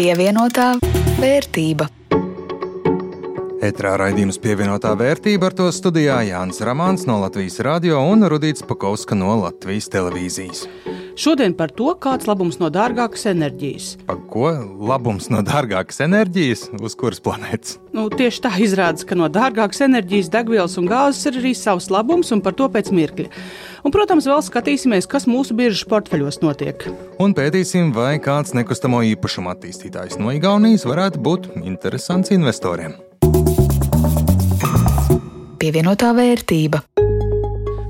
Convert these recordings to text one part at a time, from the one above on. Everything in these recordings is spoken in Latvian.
Pievienotā vērtība. Etrā raidījums pievienotā vērtība ar to studijā Jānis Ramāns no Latvijas radio un Rudīts Pakauska no Latvijas televīzijas. Šodien par to, kāds labums no dārgākas enerģijas. Par ko labums no dārgākas enerģijas uz kuras planētas? Nu, tieši tā izrādās, ka no dārgākas enerģijas, degvielas un gāzes ir arī savs labums, un par to pēc mirkļa. Un, protams, vēl skatīsimies, kas mūsu biržas portfeļos notiek. Un pētīsim, vai kāds nekustamo īpašumu attīstītājs no Igaunijas varētu būt interesants investoriem. Pievienotā vērtība.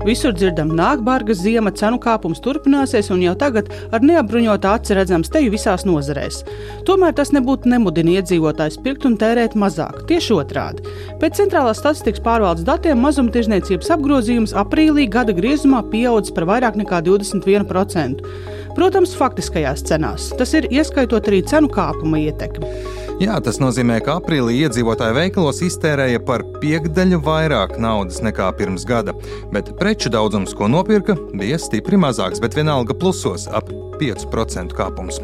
Visur dzirdam, nāk barga ziema, cenu kāpums turpināsies, un jau tagad ar neapbruņotu aci redzams teju visās nozarēs. Tomēr tas nebūtu nemudina iedzīvotājs pirkt un tērēt mazāk, tieši otrādi. Pēc centrālās statistikas pārvaldes datiem mazumtirdzniecības apgrozījums aprīlī gada griezumā pieaudzis par vairāk nekā 21%. Protams, faktiskajās cenās. Tas ir ieskaitot arī cenu kāpuma ietekmi. Jā, tas nozīmē, ka aprīlī iedzīvotāji veikalos iztērēja par piekdaļu vairāk naudas nekā pirms gada, bet preču daudzums, ko nopirka, bija stipri mazāks, bet vienalga plusos ap 5% kāpums.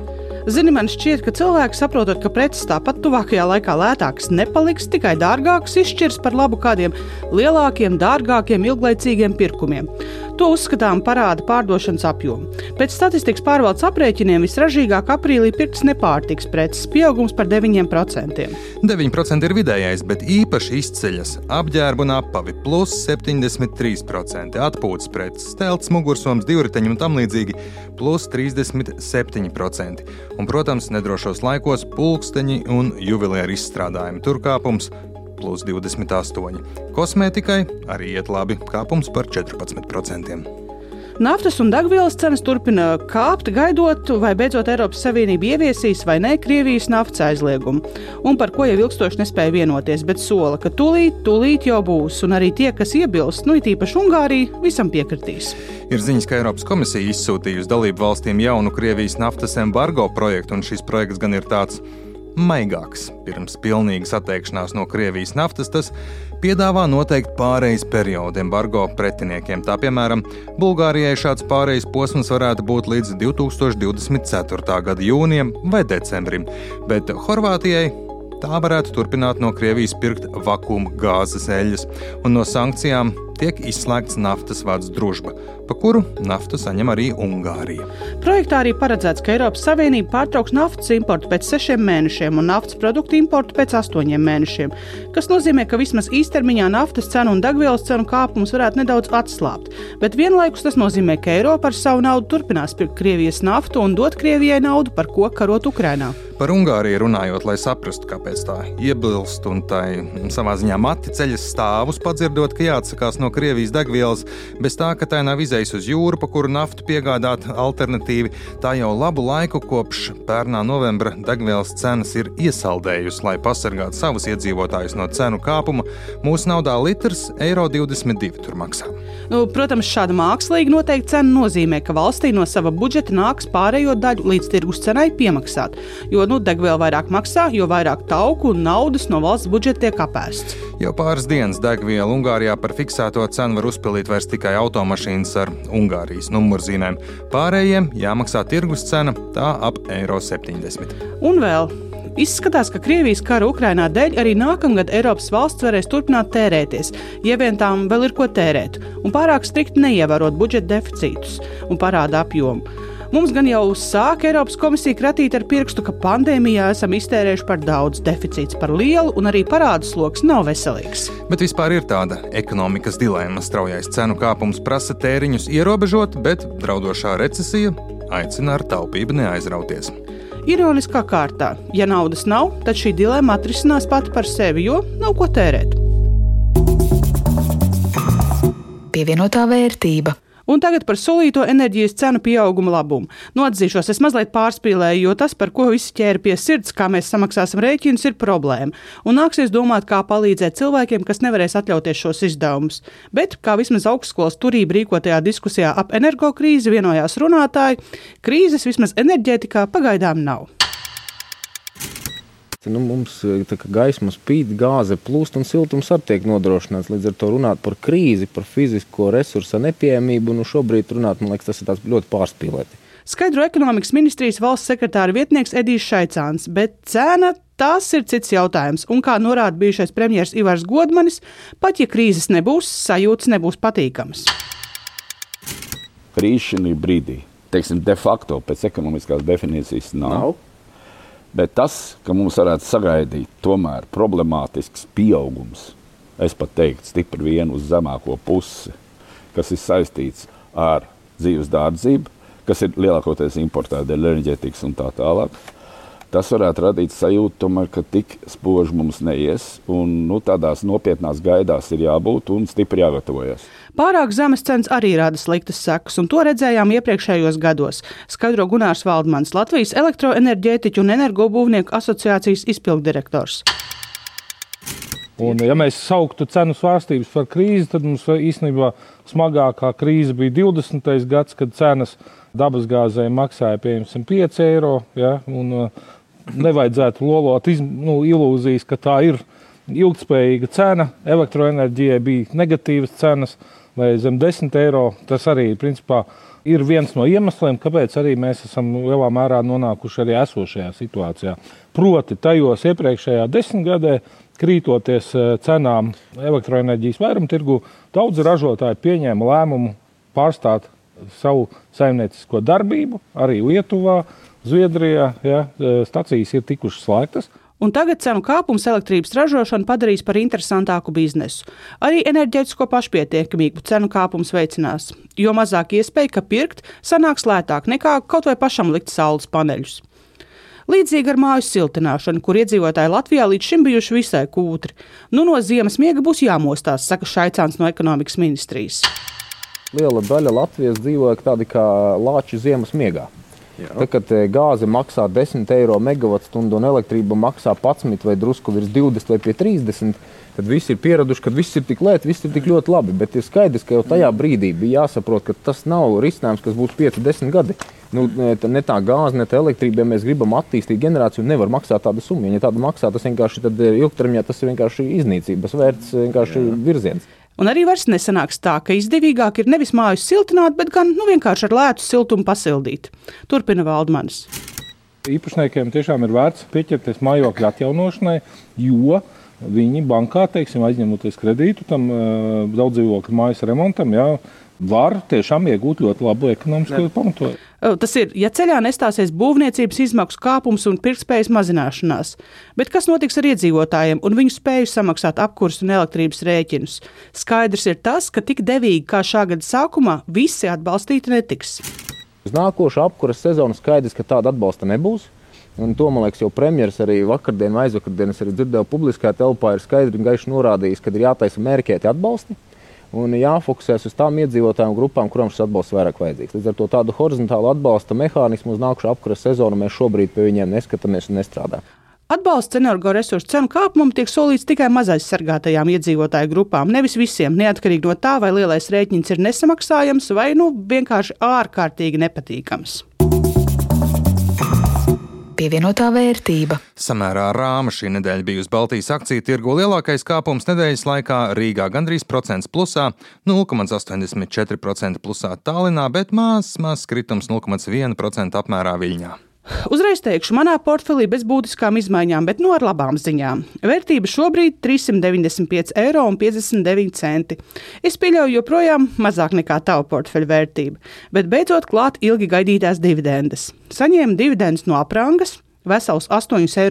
Zini, man šķiet, ka cilvēki saprotot, ka preces tāpat tuvākajā laikā lētākas nepaliks, tikai dārgākas izšķirs par labu kādiem lielākiem, dārgākiem, ilglaicīgiem pirkumiem. To uzskatām parāda pārdošanas apjomu. Pēc statistikas pārvaldes aprēķiniem visražīgāk aprīlī pirktas nepārtiks preces, pieaugums par 9%. 9% ir vidējais, bet īpaši izceļas apģērbu un apavi plus 73%, atpūtas preces, stelts, mugursoms, divriteņi un tam līdzīgi plus 37%. Un, protams, nedrošos laikos pulksteņi un juvelieru izstrādājumi turkāpums plus 28. Kosmētikai arī iet labi, kāpums par 14%. Naftas un degvielas cenas turpina kāpt, gaidot, vai beidzot Eiropas Savienība ieviesīs vai nē Krievijas naftas aizliegumu. Un par ko jau ilgstoši nespēja vienoties, bet sola, ka tūlīt, tūlīt jau būs, un arī tie, kas iebilst, nu it īpaši Ungārija, visam piekritīs. Ir ziņas, ka Eiropas komisija izsūtījusi dalību valstīm jaunu Krievijas naftas embargo projektu, un šis projekts gan ir tāds maigāks. Pirms pilnīgas atteikšanās no Krievijas naftas tas piedāvā noteikti pārejas periodu embargo pretiniekiem. Tā piemēram, Bulgārijai šāds pārejas posms varētu būt līdz 2024. gada jūnijam vai decembrim, bet Horvātijai tā varētu turpināt no Krievijas pirkt vakuuma gāzes eļļas un no sankcijām tiek izslēgts naftas vats družba, pa kuru naftu saņem arī Ungārija. Projektā arī paredzēts, ka Eiropas Savienība pārtrauks naftas importu pēc sešiem mēnešiem un naftas produktu importu pēc astoņiem mēnešiem, kas nozīmē, ka vismaz īstermiņā naftas cenu un degvielas cenu kāpums varētu nedaudz atslābt. Bet vienlaikus tas nozīmē, ka Eiropa ar savu naudu turpinās pirkt Krievijas naftu un dot Krievijai naudu, par ko karot Ukrainā. Par Ungāriju runājot, lai saprastu, kāpēc tā iebilst un tai savā ziņā mati ceļas stāvus, padzirdot, ka jāatsakās no Krievijas degvielas, bez tā, ka tai nav izējis uz jūru, pa kuru naftu piegādāt alternatīvi. Tā jau labu laiku kopš pērnā novembra degvielas cenas ir iesaldējusi, lai pasargātu savus iedzīvotājus no cenu kāpuma. Mūsu naudā litrs eiro 22 tur maksā. Nu, protams, šāda mākslīga noteikta cena nozīmē, ka valstī no sava budžeta nāks pārējo daļu līdz tirgus cenai piemaksāt. Jo nu, degviela vairāk maksā, jo vairāk tauku un naudas no valsts budžeta tiek apēsts. Jau pāris dienas degvielu Ungārijā par fiksēto cenu var uzpildīt vairs tikai automašīnas ar Ungārijas numurzīmēm. Pārējiem jāmaksā tirgus cena, tā ap eiro 70. Un vēl Izskatās, ka Krievijas kara Ukrainā dēļ arī nākamgad Eiropas valsts varēs turpināt tērēties, ja vien tām vēl ir ko tērēt, un pārāk strikti neievērot budžeta deficītus un parāda apjomu. Mums gan jau sāk Eiropas komisija kratīt ar pirkstu, ka pandēmijā esam iztērējuši par daudz, deficīts par lielu un arī parādu sloks nav veselīgs. Bet vispār ir tāda ekonomikas dilemma. Straujais cenu kāpums prasa tēriņus ierobežot, bet draudošā recesija aicina ar taupību neaizrauties. Ironiskā kārtā, ja naudas nav, tad šī dilemma atrisinās pati par sevi, jo nav ko tērēt. Pievienotā vērtība. Un tagad par solīto enerģijas cenu pieauguma labumu. Nu, atzīšos, es mazliet pārspīlēju, jo tas, par ko visi ķēra pie sirds, kā mēs samaksāsim rēķinus, ir problēma. Un nāksies domāt, kā palīdzēt cilvēkiem, kas nevarēs atļauties šos izdevumus. Bet, kā vismaz augstskolas turība rīkotajā diskusijā ap energokrīzi vienojās runātāji, krīzes vismaz enerģētikā pagaidām nav. Nu, mums gaisma spīd, gāze plūst un siltums arī tiek nodrošināts. Līdz ar to runāt par krīzi, par fizisko resursu nepieejamību, nu šobrīd runāt, man liekas, tas ir ļoti pārspīlēti. Skaidro ekonomikas ministrijas valsts sekretāra vietnieks Edijs Šaicāns, bet cena Tas ir cits jautājums, un kā norāda bijušais premjerministrs Ivars Godmanis, pat ja krīzes nebūs, sajūtas nebūs patīkamas. Krīze šī brīdī, teiksim, de facto pēc ekonomiskās definīcijas nav. nav. Bet tas, ka mums varētu sagaidīt tomēr problemātisks pieaugums, es pat teiktu, stipri vien uz zemāko pusi, kas ir saistīts ar dzīves dārdzību, kas ir lielākoties importēta dēļ enerģētikas un tā tālāk tas varētu radīt sajūtu, tomēr, ka tik spoži mums neies. Un, nu, tādās nopietnās gaidās ir jābūt un stipri jāgatavojas. Pārāk zemes cenas arī rada sliktas sekas, un to redzējām iepriekšējos gados. Skaidro Gunārs Valdmans, Latvijas elektroenerģētiķu un energobūvnieku asociācijas izpildirektors. Un, ja mēs sauktu cenu svārstības par krīzi, tad mums īstenībā smagākā krīze bija 20. gads, kad cenas dabasgāzē maksāja pieņemsim 5 eiro. Ja, un, uh, nevajadzētu lolot iz, nu, ilūzijas, ka tā ir ilgspējīga cena. Elektroenerģijai bija negatīvas cenas vai zem 10 eiro. Tas arī principā, ir viens no iemesliem, kāpēc arī mēs esam lielā mērā nonākuši arī esošajā situācijā. Proti, tajos iepriekšējā desmitgadē, krītoties eh, cenām elektroenerģijas vairumtirgu, daudzi ražotāji pieņēma lēmumu pārstāt savu saimniecisko darbību arī Lietuvā Zviedrijā ja, e, stacijas ir tikušas slēgtas. Un tagad cenu kāpums elektrības ražošanu padarīs par interesantāku biznesu. Arī enerģētisko pašpietiekamību cenu kāpums veicinās, jo mazāk iespēja, ka pirkt sanāks lētāk nekā kaut vai pašam likt saules paneļus. Līdzīgi ar māju siltināšanu, kur iedzīvotāji Latvijā līdz šim bijuši visai kūtri. Nu, no ziemas miega būs jāmostās, saka Šaicāns no ekonomikas ministrijas. Liela daļa Latvijas dzīvo tādi kā lāči ziemas miegā. Tad, kad eh, gāze maksā 10 eiro megawatstundu un elektrība maksā 11 vai drusku virs 20 vai 30, tad visi ir pieraduši, ka viss ir tik lēti, viss ir tik ļoti labi. Bet ir skaidrs, ka jau tajā brīdī bija jāsaprot, ka tas nav risinājums, kas būs 5, 10 gadi. Nu, ne tā gāze, ne tā elektrība, ja mēs gribam attīstīt generāciju, nevar maksāt tādu summu. Ja tāda maksā, tas vienkārši eh, ilgtermiņā tas ir vienkārši iznīcības vērts, vienkārši virziens. Un arī vairs nesanāks tā, ka izdevīgāk ir nevis māju siltināt, bet gan nu, vienkārši ar lētu siltumu pasildīt. Turpina Valdmanis. Īpašniekiem tiešām ir vērts pieķerties mājokļu atjaunošanai, jo viņi bankā, teiksim, aizņemoties kredītu tam uh, daudz dzīvokļu mājas remontam, jā, var tiešām iegūt ļoti labu ekonomisko pamatojumu. Tas ir, ja ceļā nestāsies būvniecības izmaksu kāpums un pirktspējas mazināšanās. Bet kas notiks ar iedzīvotājiem un viņu spēju samaksāt apkursu un elektrības rēķinus? Skaidrs ir tas, ka tik devīgi kā šā gada sākumā visi atbalstīti netiks. Uz nākošo apkursu sezonu skaidrs, ka tāda atbalsta nebūs. Un to, man liekas, jau premjerministrs arī vakardien vai aizvakardien dzirdēju publiskajā telpā, ir skaidri un gaiši norādījis, ka ir jātaisa mērķēti atbalsti un jāfokusēs uz tām iedzīvotāju grupām, kurām šis atbalsts vairāk vajadzīgs. Līdz ar to tādu horizontālu atbalsta mehānismu uz nākušo apkara sezonu mēs šobrīd pie viņiem neskatāmies un nestrādājam. Atbalsts energoresursu cenu kāpumam tiek solīts tikai mazaizsargātajām iedzīvotāju grupām, nevis visiem, neatkarīgi no tā, vai lielais rēķins ir nesamaksājams vai nu vienkārši ārkārtīgi nepatīkams pievienotā vērtība. Samērā rāma šī nedēļa bijusi Baltijas akciju tirgu lielākais kāpums nedēļas laikā Rīgā gandrīz procents plusā, 0,84% plusā Tallinā, bet mazs, mazs kritums 0,1% apmērā Viļņā. Uzreiz teikšu, manā portfelī bez būtiskām izmaiņām, bet no nu ar labām ziņām. Vērtība šobrīd ir 395,59 eiro. Es pieļauju, joprojām mazāk nekā tava portfeļa vērtība, bet beidzot klāt ilgi gaidītās dividendes. Saņēmu dividendes no aprangas, vesels 8,50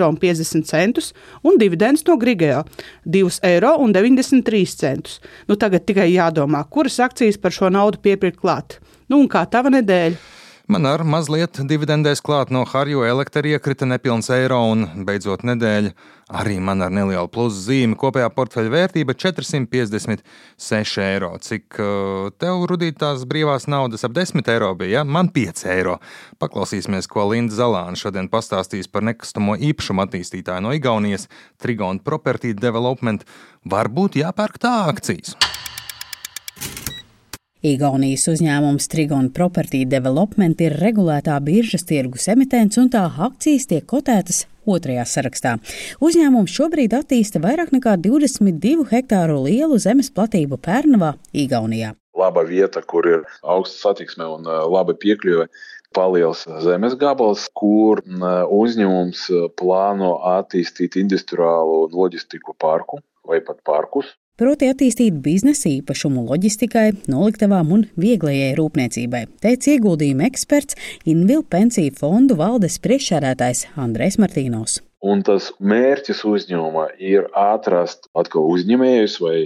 eiro un dividends no Grigeo - 2,93 eiro. Nu, tagad tikai jādomā, kuras akcijas par šo naudu piepirkt klāt. Nu, un kā tava nedēļa? Man ar mazliet dividendēs klāt no Harju elektra iekrita nepilns eiro un beidzot nedēļa. Arī man ar nelielu plusu zīmi kopējā portfeļa vērtība 456 eiro. Cik uh, tev rudītās brīvās naudas ap 10 eiro bija? Ja? Man 5 eiro. Paklausīsimies, ko Linda Zalāna šodien pastāstīs par nekustamo īpašumu attīstītāju no Igaunijas Trigon Property Development. Varbūt jāpērk tā akcijas. Igaunijas uzņēmums Trigon Property Development ir regulētā biržas tirgus emitents un tā akcijas tiek kotētas otrajā sarakstā. Uzņēmums šobrīd attīsta vairāk nekā 22 hektāru lielu zemes platību Pērnavā, Igaunijā. Laba vieta, kur ir augsta satiksme un uh, laba piekļuve paliels zemes gabals, kur uzņēmums plāno attīstīt industriālu un loģistiku parku vai pat parkus. Proti attīstīt biznesa īpašumu loģistikai, noliktavām un vieglajai rūpniecībai, teica ieguldījuma eksperts Invil pensiju fondu valdes priekšsēdētājs Andrēs Martīnos. Un tas mērķis uzņēmuma ir atrast atkal uzņēmējus vai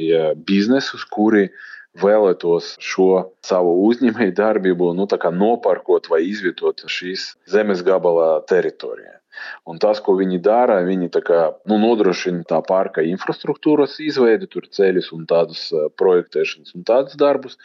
biznesus, kuri vēlētos šo savu uzņēmēju darbību nu, noparkot vai izvietot šīs zemes gabalā teritorijā. Un tas, ko viņi dara, viņi kā, nu, nodrošina tā parka infrastruktūras izveidi, tur ceļus un tādus eh, projektēšanas un tādus darbus.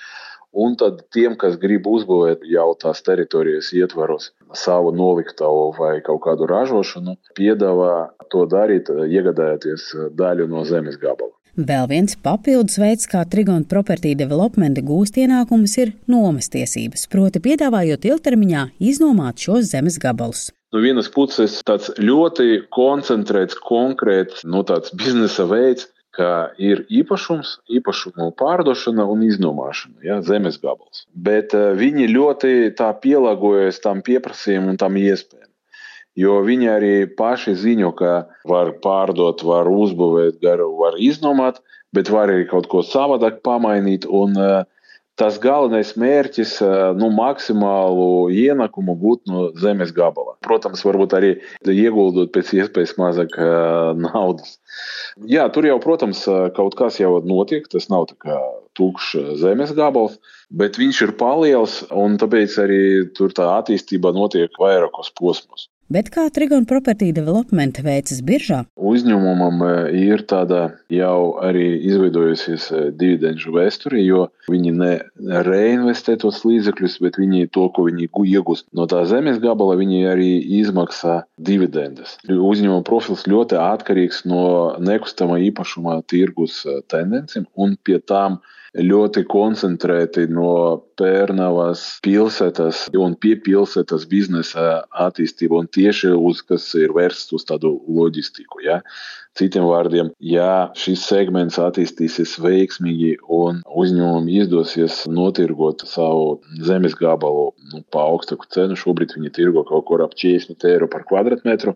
Un tad tiem, kas grib uzbūvēt jau tās teritorijas ietvaros savu noliktavu vai kaut kādu ražošanu, piedāvā to darīt, iegādājoties daļu no zemes gabala. Vēl viens papildus veids, kā Trigona Property Development gūst ienākumus, ir nomas tiesības, proti, piedāvājot ilgtermiņā iznomāt šos zemes gabalus no vienas puses tāds ļoti koncentrēts, konkrēts nu, biznesa veids, ka ir īpašums, īpašumu pārdošana un iznomāšana, ja, zemes gabals. Bet uh, viņi ļoti pielāgojas tam pieprasījumam un tam iespējām. Jo viņi arī paši ziņo, ka var pārdot, var uzbūvēt, var iznomāt, bet var arī kaut ko savādāk pamainīt. Un, uh, tas galvenais mērķis nu, maksimālu ienākumu gūt no zemes gabala. Protams, varbūt arī ieguldot pēc iespējas mazāk naudas. Jā, tur jau, protams, kaut kas jau notiek. Tas nav tukšs zemes gabals, bet viņš ir paliels un tāpēc arī tur tā attīstība notiek vairākos posmos. Bet kā Trigona Property Development veicas biržā? Uzņēmumam e, ir tāda jau arī izveidojusies e, dividendžu vēsture, jo viņi ne reinvestē tos līdzekļus, bet viņi to, ko viņi iegūst no tā zemes gabala, viņi arī izmaksā dividendes. Uzņēmuma profils ļoti atkarīgs no nekustamā īpašuma tirgus e, tendencēm un pie tām ļoti koncentrēti no Pērnavas pilsētas un pie pilsētas biznesa attīstību un tieši uz, kas ir vērsts uz tādu loģistiku. Ja? Citiem vārdiem, ja šis segments attīstīsies veiksmīgi un uzņēmumam izdosies notirgot savu zemes gabalu nu, pa augstāku cenu, šobrīd viņi tirgo kaut kur ap 40 eiro par kvadrātmetru,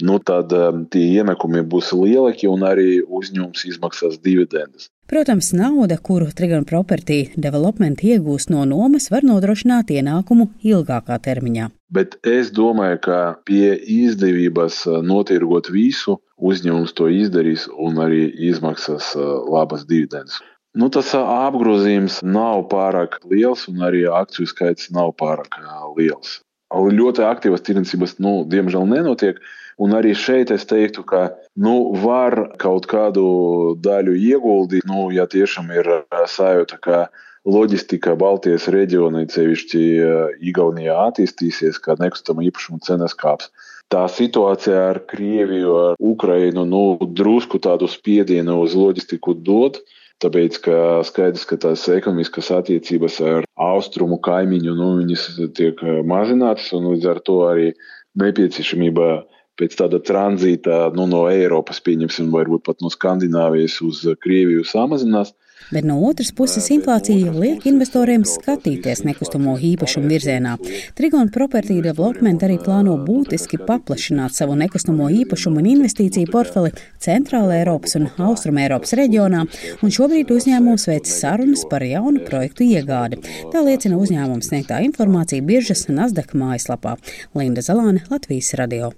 nu, tad um, tie ienākumi būs lielāki un arī uzņēmums izmaksās dividendes. Protams, nauda, kuru Trigona Property Development iegūst no nomas, var nodrošināt ienākumu ilgākā termiņā. Bet es domāju, ka pie izdevības uh, notirgot visu, uzņēmums to izdarīs un arī izmaksās uh, labas dividendes. Nu, tas uh, apgrozījums nav pārāk liels, un arī akciju skaits nav pārāk liels. Ļoti aktīvas tirdzniecības, nu, diemžēl, nenotiek. Un arī šeit es teiktu, ka nu, var kaut kādu daļu ieguldīt, nu, ja tiešām ir sajūta, ka loģistika Baltijas reģionā, cevišķi Igaunijā, attīstīsies, kad nekustama īpašuma cenas kāps. Tā situācija ar Krieviju, ar Ukrainu, nu, drusku tādu spiedienu uz loģistiku dod. Tāpēc, ka skaidrs, ka tās ekonomiskas attiecības ar austrumu kaimiņu nu, tiek mazinātas, un līdz ar to arī nepieciešamība pēc tāda tranzīta nu, no Eiropas, pieņemsim, varbūt pat no Skandināvijas uz Krieviju samazinās. Bet no otras puses inflācija liek investoriem skatīties nekustamo īpašumu virzienā. Trigona Property Development arī plāno būtiski paplašināt savu nekustamo īpašumu un investīciju portfeli Centrāla Eiropas un Austrum Eiropas reģionā, un šobrīd uzņēmums veic sarunas par jaunu projektu iegādi. Tā liecina uzņēmums sniegtā informācija biržas Nasdaq mājaslapā. Linda Zalāne, Latvijas radio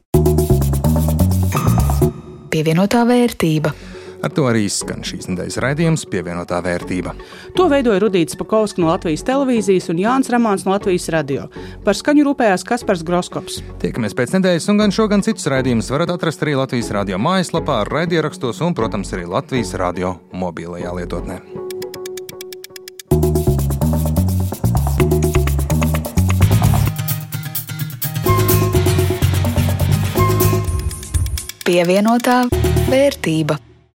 pievienotā vērtība. Ar to arī skan šīs nedēļas raidījums, pievienotā vērtība. To veidoja Rudīts Pakausks no Latvijas televīzijas un Jānis Ramāns no Latvijas radio. Par skaņu rūpējās Kaspars Groskops. Tiekamies pēc nedēļas, un gan šo, gan citus raidījumus varat atrast arī Latvijas radio mājaslapā, raidierakstos un, protams, arī Latvijas radio mobilajā lietotnē. Pievienotā vērtība.